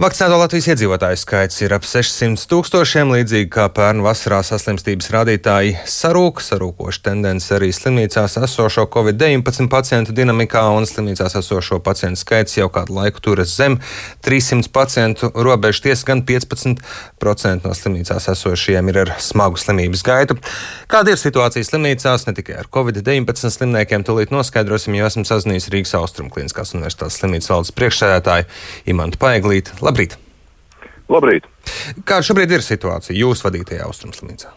Vakcinēto Latvijas iedzīvotāju skaits ir ap 600 tūkstošiem, līdzīgi kā pērn vasarā saslimstības rādītāji sarūk, sarūkoša tendence arī slimnīcās esošo Covid-19 pacientu dinamikā, un slimnīcās esošo pacientu skaits jau kādu laiku turas zem 300 pacientu robežu, tiesa gan 15% no slimnīcās esošajiem ir ar smagu slimības gaitu. Kāda ir situācija slimnīcās, ne tikai ar Covid-19 slimniekiem, tūlīt noskaidrosim, jo esmu sazinājies Rīgas Austrumkliniskās universitātes slimnīcas valdes priekšsēdētāju Imantu Paiglīti. Labrīt! Labrīt! Kāda šobrīd ir situācija jūsu vadītajā austrumslimnīcā?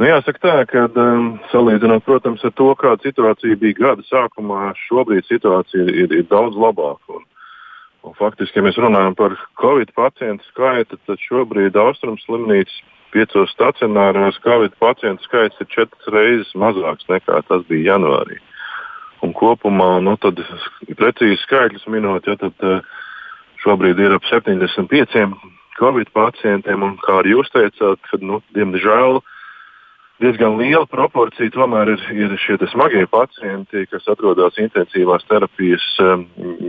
Nu, jāsaka tā, ka um, salīdzinot, protams, ar to, kāda situācija bija gada sākumā, šobrīd situācija ir, ir daudz labāka. Un, un faktiski, ja mēs runājam par covid pacientu skaitu, tad šobrīd austrumslimnīcas piecos stacionāros covid pacientu skaits ir četras reizes mazāks nekā tas bija janvārī. Un kopumā, nu, tad precīzi skaitļus minot, ja, tad, uh, Šobrīd ir ap 75 covid pacientiem, un kā arī jūs teicāt, kad, nu, diemžēl, diezgan liela proporcija tomēr ir, ir šie smagie pacienti, kas atrodas intensīvās terapijas um,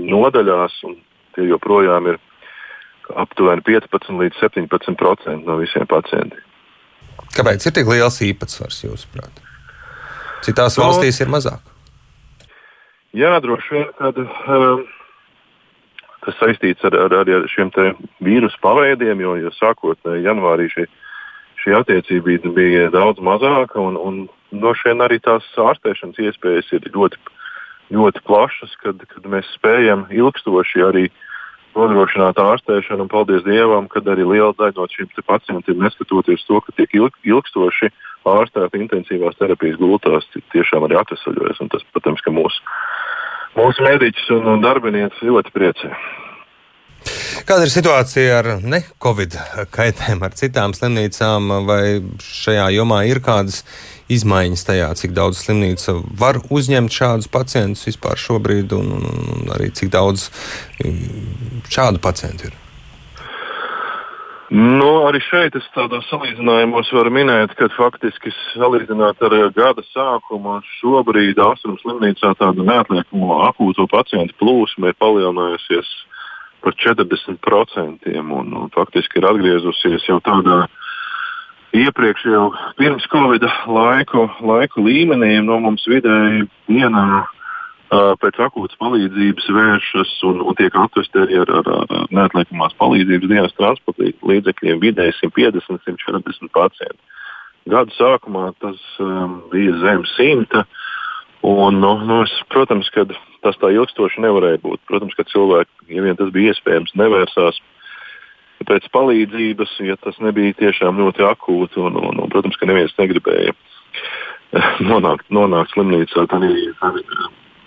nodaļās, un tie joprojām ir aptuveni 15 līdz 17% no visiem pacientiem. Kāpēc ir tik liels īpatsvars, jūsuprāt? Citās no, valstīs ir mazāk. Jā, droši vien, kad um, tas saistīts ar, ar, ar šiem vīrusu paveidiem, jo, jo sākotnēji janvārī šī, šī attiecība bija daudz mazāka, un, un no šiem arī tās ārstēšanas iespējas ir ļoti, ļoti plašas, kad, kad mēs spējam ilgstoši arī nodrošināt ārstēšanu, un paldies Dievam, ka arī liela daļa no šiem pacientiem, neskatoties to, ka tiek ilg, ilgstoši ārstēti intensīvās terapijas gultās, tiešām arī atvesaļojas. Tas, protams, ka mūsu mūsu mediķis un, un darbinieces ļoti priecē. Kāda ir situācija ar ne-covid kaitēm, ar citām slimnīcām, vai šajā jomā ir kādas izmaiņas tajā, cik daudz slimnīca var uzņemt šādus pacientus vispār šobrīd, un, un arī cik daudz šādu pacientu ir? Nu, arī šeit es tādos salīdzinājumos varu minēt, ka faktiski salīdzināt ar gada sākumu, šobrīd Austrums slimnīcā tāda neatliekamo akūto pacientu plūsma ir palielinājusies par 40%. Un, un faktiski ir atgriezusies jau tādā iepriekš, jau pirms Covid laiku, laiku līmenī. No mums vidēji dienā pēc akūtas palīdzības vēršas un, un tiek atvesti arī ar, ar, ar neatliekamās palīdzības dienas transporta līdzekļiem vidēji 150-140 pacienti. Gada sākumā tas um, bija zem simta. Un, nu, nu, es, protams, ka tas tā ilgstoši nevarēja būt. Protams, ka cilvēki, ja vien tas bija iespējams, nevērsās pēc palīdzības, ja tas nebija tiešām ļoti akūti. Un, un, un, protams, ka neviens negribēja nonākt, nonākt slimnīcā. Tad,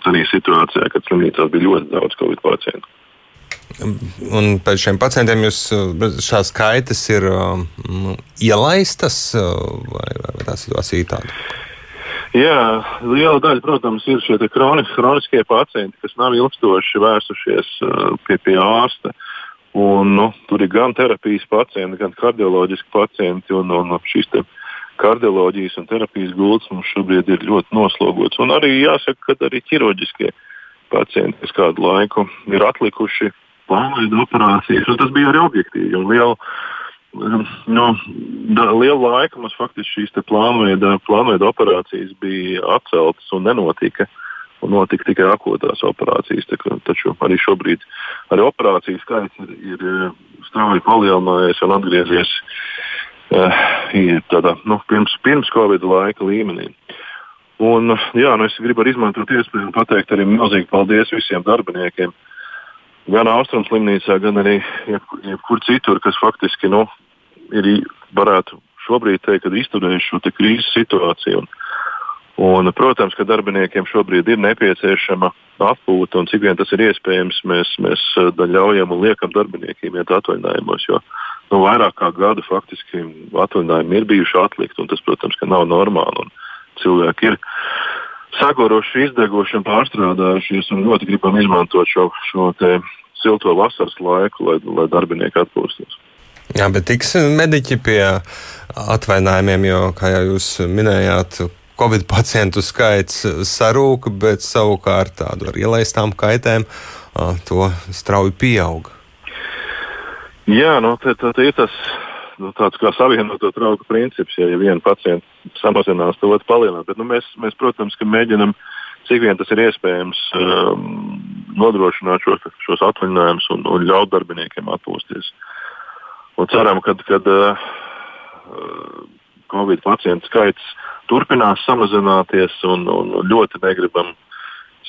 tādā situācijā, kad slimnīcās bija ļoti daudz covid pacientu. Un pēc šiem pacientiem jūs šās kaitas ir um, ielaistas, vai, vai tā situācija ir tāda? Jā, liela daļa, protams, ir šie kronis, kroniskie pacienti, kas nav ilgstoši vērsušies uh, pie, pie ārsta. Un, nu, tur ir gan terapijas pacienti, gan kardioloģiski pacienti. Un, un šīs uh, kardioloģijas un terapijas gultas mums šobrīd ir ļoti noslogots. Un arī jāsaka, ka arī ķirurģiskie pacienti, kas kādu laiku ir atlikuši plānveida operācijas, un tas bija arī objektīvi. Liela, um, nu, da, liela laika mums faktiski šīs plānveida, plānveida operācijas bija atceltas un nenotika. Un notika tikai akūtās operācijas. Taču arī šobrīd arī operāciju skaits ir, ir strauji palielinājies un atgriezies uh, uh, tādā, nu, pirms, pirms Covid laika līmenī. Un, jā, nu es gribu arī izmantot iespēju un pateikt arī milzīgi paldies visiem darbiniekiem, gan Austrums slimnīcā, gan arī jebkur, jebkur citur, kas faktiski nu, ir, varētu šobrīd teikt, izturējuši šo krīzes situāciju. Un, un, protams, ka darbiniekiem šobrīd ir nepieciešama atpūta, un cik vien tas ir iespējams, mēs, mēs ļaujam un liekam darbiniekiem iet atvaļinājumos. Jo, nu, vairāk kā gadu faktiski atvaļinājumi ir bijuši atlikti, un tas, protams, nav normāli. Cilvēki ir saguruši, izdeguši un pārstrādājušies, un ļoti gribam izmantot šo, šo silto vasaras laiku, lai, lai darbinieki atpūstos. Jā, bet tiks mediķi pie atvainājumiem, jo, kā jau jūs minējāt, Covid pacientu skaits sarūka, bet savukārt tādu ar ielaistām kaitēm to strauji pieauga. Jā, nu, tā, tā, tā ir tas nu, tāds kā savienoto trauku princips. Ja, ja viena pacienta samazinās, tad otrs palielinās. Bet nu, mēs, mēs, protams, mēģinām cik vien tas ir iespējams um, nodrošināt šos, šos atvaļinājumus un, un ļaut darbiniekiem atpūsties. Un ceram, ka kad, uh, Covid pacientu skaits turpinās samazināties un, un ļoti negribam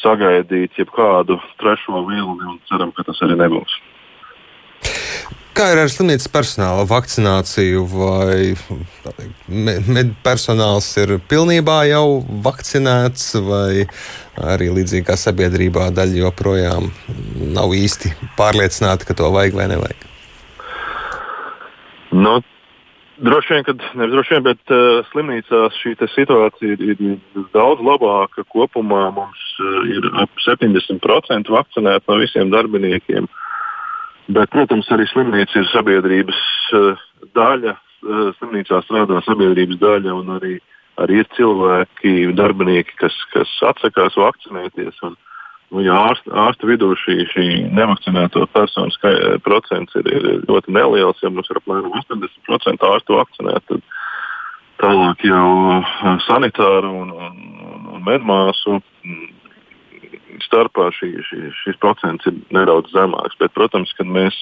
sagaidīt jebkādu trešo vilni un ceram, ka tas arī nebūs. Kā ir ar slimnīcas personāla vakcināciju? Vai med personāls ir pilnībā jau vakcinēts, vai arī līdzīgi kā sabiedrībā daļa joprojām nav īsti pārliecināta, ka to vajag vai nevajag? Nu, droši vien, kad, ne droši vien, bet uh, slimnīcās šī situācija ir, ir daudz labāka. Kopumā mums uh, ir ap 70% vakcinēti no visiem darbiniekiem. Uh, Bet, protams, arī slimnīca ir sabiedrības uh, daļa. Uh, slimnīcā strādā sabiedrības daļa, un arī, arī ir cilvēki, darbinieki, kas, kas atsakās vakcinēties. Un, nu, ja ārsta, ārsta vidū šī, šī nevakcinēto personu skai, procents ir, ir ļoti neliels, ja mums ir apmēram 80% ārstu vakcinēti, tad tālāk jau uh, sanitāru un, un, un, medmāsu starpā šī, šī, šis procents ir nedaudz zemāks. Bet, protams, ka mēs,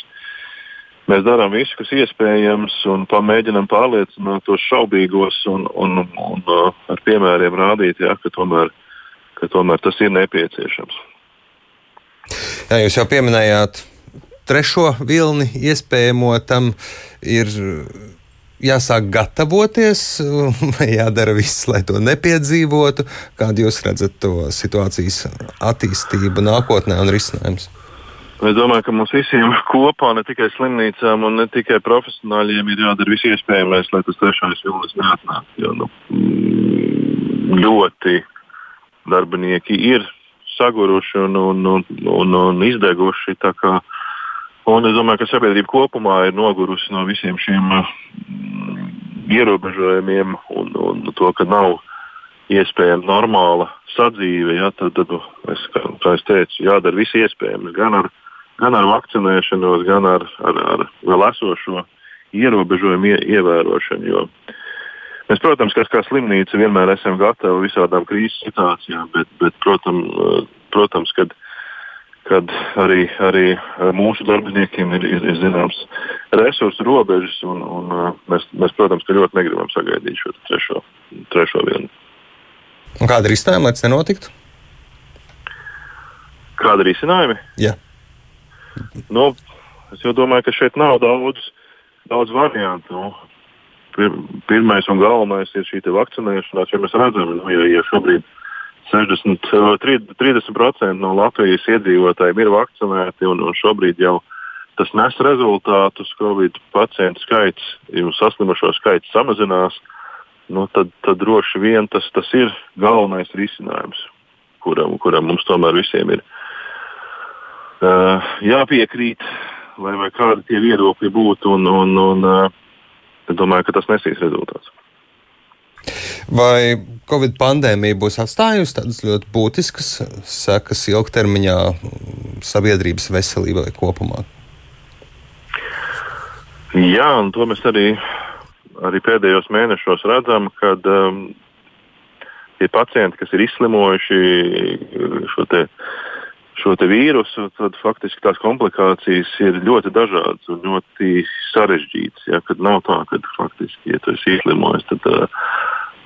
mēs darām visu, kas iespējams, un pamēģinām pārliecināt tos šaubīgos un, un, un, un uh, ar piemēriem rādīt, ja, ka, tomēr, ka tomēr tas ir nepieciešams. Jā, jūs jau pieminējāt trešo vilni, iespējamo tam ir jāsāk gatavoties, vai jādara viss, lai to nepiedzīvotu? Kādu jūs redzat to situācijas attīstību nākotnē un risinājumus? Es domāju, ka mums visiem kopā, ne tikai slimnīcām un ne tikai profesionāļiem, ir jādara viss iespējamais, lai tas trešais vilnis neatnāktu. Jo nu, mm, ļoti darbinieki ir saguruši un, un, un, un, un izdeguši. Un es domāju, ka sabiedrība kopumā ir nogurusi no visiem šiem mm, ierobežojumiem un, un to, ka nav iespējama normāla sadzīve. Ja, tad, tad es, kā, kā es teicu, jādara viss iespējams gan ar, gan ar vakcinēšanos, gan ar, ar, ar vēl esošo ierobežojumu ie, ievērošanu. Jo mēs, protams, kā, kā slimnīca vienmēr esam gatavi visādām krīzes situācijām, bet, bet protams, protams kad kad arī, arī mūsu darbiniekiem ir, ir, ir zināms resursu robežas. Un, un, eh, mēs, mēs, protams, ļoti negribam sagaidīt šo trešo, trešo vienu. Un kāda ir risinājuma, lai tas nenotiktu? Kāda ir risinājuma? Jā. Nu, es domāju, ka šeit nav daudz, daudz variantu. Nu, pirmais un galvenais ir šī vakcinēšanās. Ja mēs redzam, nu, ja, ja šobrīd ir 60, 30% no Latvijas iedzīvotājiem ir vakcinēti, un, un šobrīd jau tas nes rezultātus. Covid pacientu skaits, saslimušo skaits samazinās. Nu, tad, tad droši vien tas, tas ir galvenais risinājums, kuram, kuram mums tomēr visiem ir uh, jāpiekrīt, lai kādi tie viedokļi būtu. Un, un, un, uh, es domāju, ka tas nesīs rezultātus. Vai Covid pandēmija būs atstājusi tādas ļoti būtiskas sekas ilgtermiņā sabiedrības veselībai kopumā? Jā, un to mēs arī, arī pēdējos mēnešos redzam, kad um, tie pacienti, kas ir izslimojuši šo te, šo vīrusu, tad faktiski tās komplikācijas ir ļoti dažādas un ļoti sarežģītas. Ja, kad nav tā, ka faktiski, ja tu esi izslimojis, tad uh,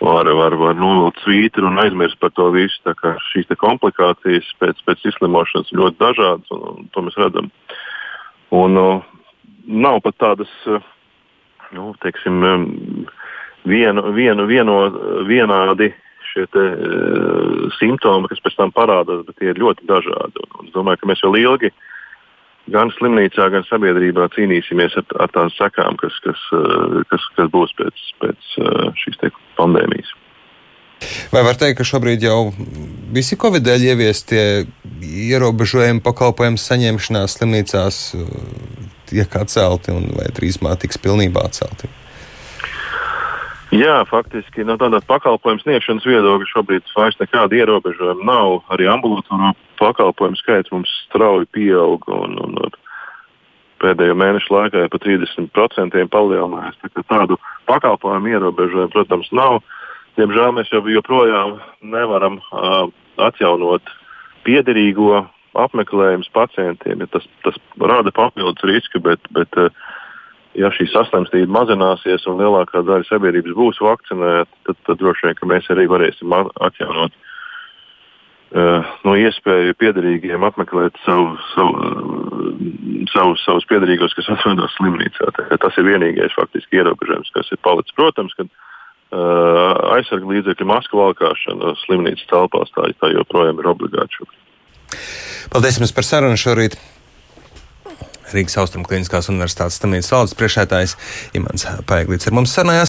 var, var, var novilkt svītru un aizmirst par to visu. Šīs komplikācijas pēc, pēc izslimošanas ir ļoti dažādas, un, un to mēs redzam. Un, uh, nav pat tādas, uh, nu, teiksim, um, vienu, vienu, vieno, vienādi šie te, uh, simptomi, kas pēc tam parādās, bet tie ir ļoti dažādi. Un, un es domāju, ka mēs vēl ilgi uh, gan slimnīcā, gan sabiedrībā cīnīsimies ar, ar tām sekām, kas, kas, eh, kas, kas būs pēc, pēc eh, šīs te, pandēmijas. Vai var teikt, ka šobrīd jau visi Covid dēļ ieviestie ierobežojumi pakalpojumu saņemšanā slimnīcās tiek atcelti un vai drīzumā tiks pilnībā atcelti? Jā, faktiski no tādas pakalpojumu sniegšanas viedokļa šobrīd vairs nekāda ierobežojuma nav. Arī ambulatorā pakalpojumu skaits mums strauji pieaug. Un, un, pēdējo mēnešu laikā ir pa 30% palielinājies. Tā tādu pakalpojumu ierobežojumu, protams, nav. Diemžēl mēs jau joprojām nevaram uh, atjaunot piederīgo apmeklējumus pacientiem. Ja tas, tas rada papildus risku, bet, bet uh, ja šī saslimstība mazināsies un lielākā daļa sabiedrības būs vakcinēta, tad, tad droši vien mēs arī varēsim atjaunot uh, no iespēju piederīgiem apmeklēt savu, savu, uh, savu, savus piederīgos, kas atrodas slimnīcā. Tā, tas ir vienīgais faktiski ierobežojums, kas ir palicis. Protams, ka uh, aizsarga līdzekļu masku valkāšana slimnīcas telpās tā, tā joprojām ir obligāta. Paldies jums par sarunu šorīt. Rīgas Austrumu Kliniskās Universitātes slimnīcas valdes priekšētājs Imants Paiglīts ar mums sarunājās.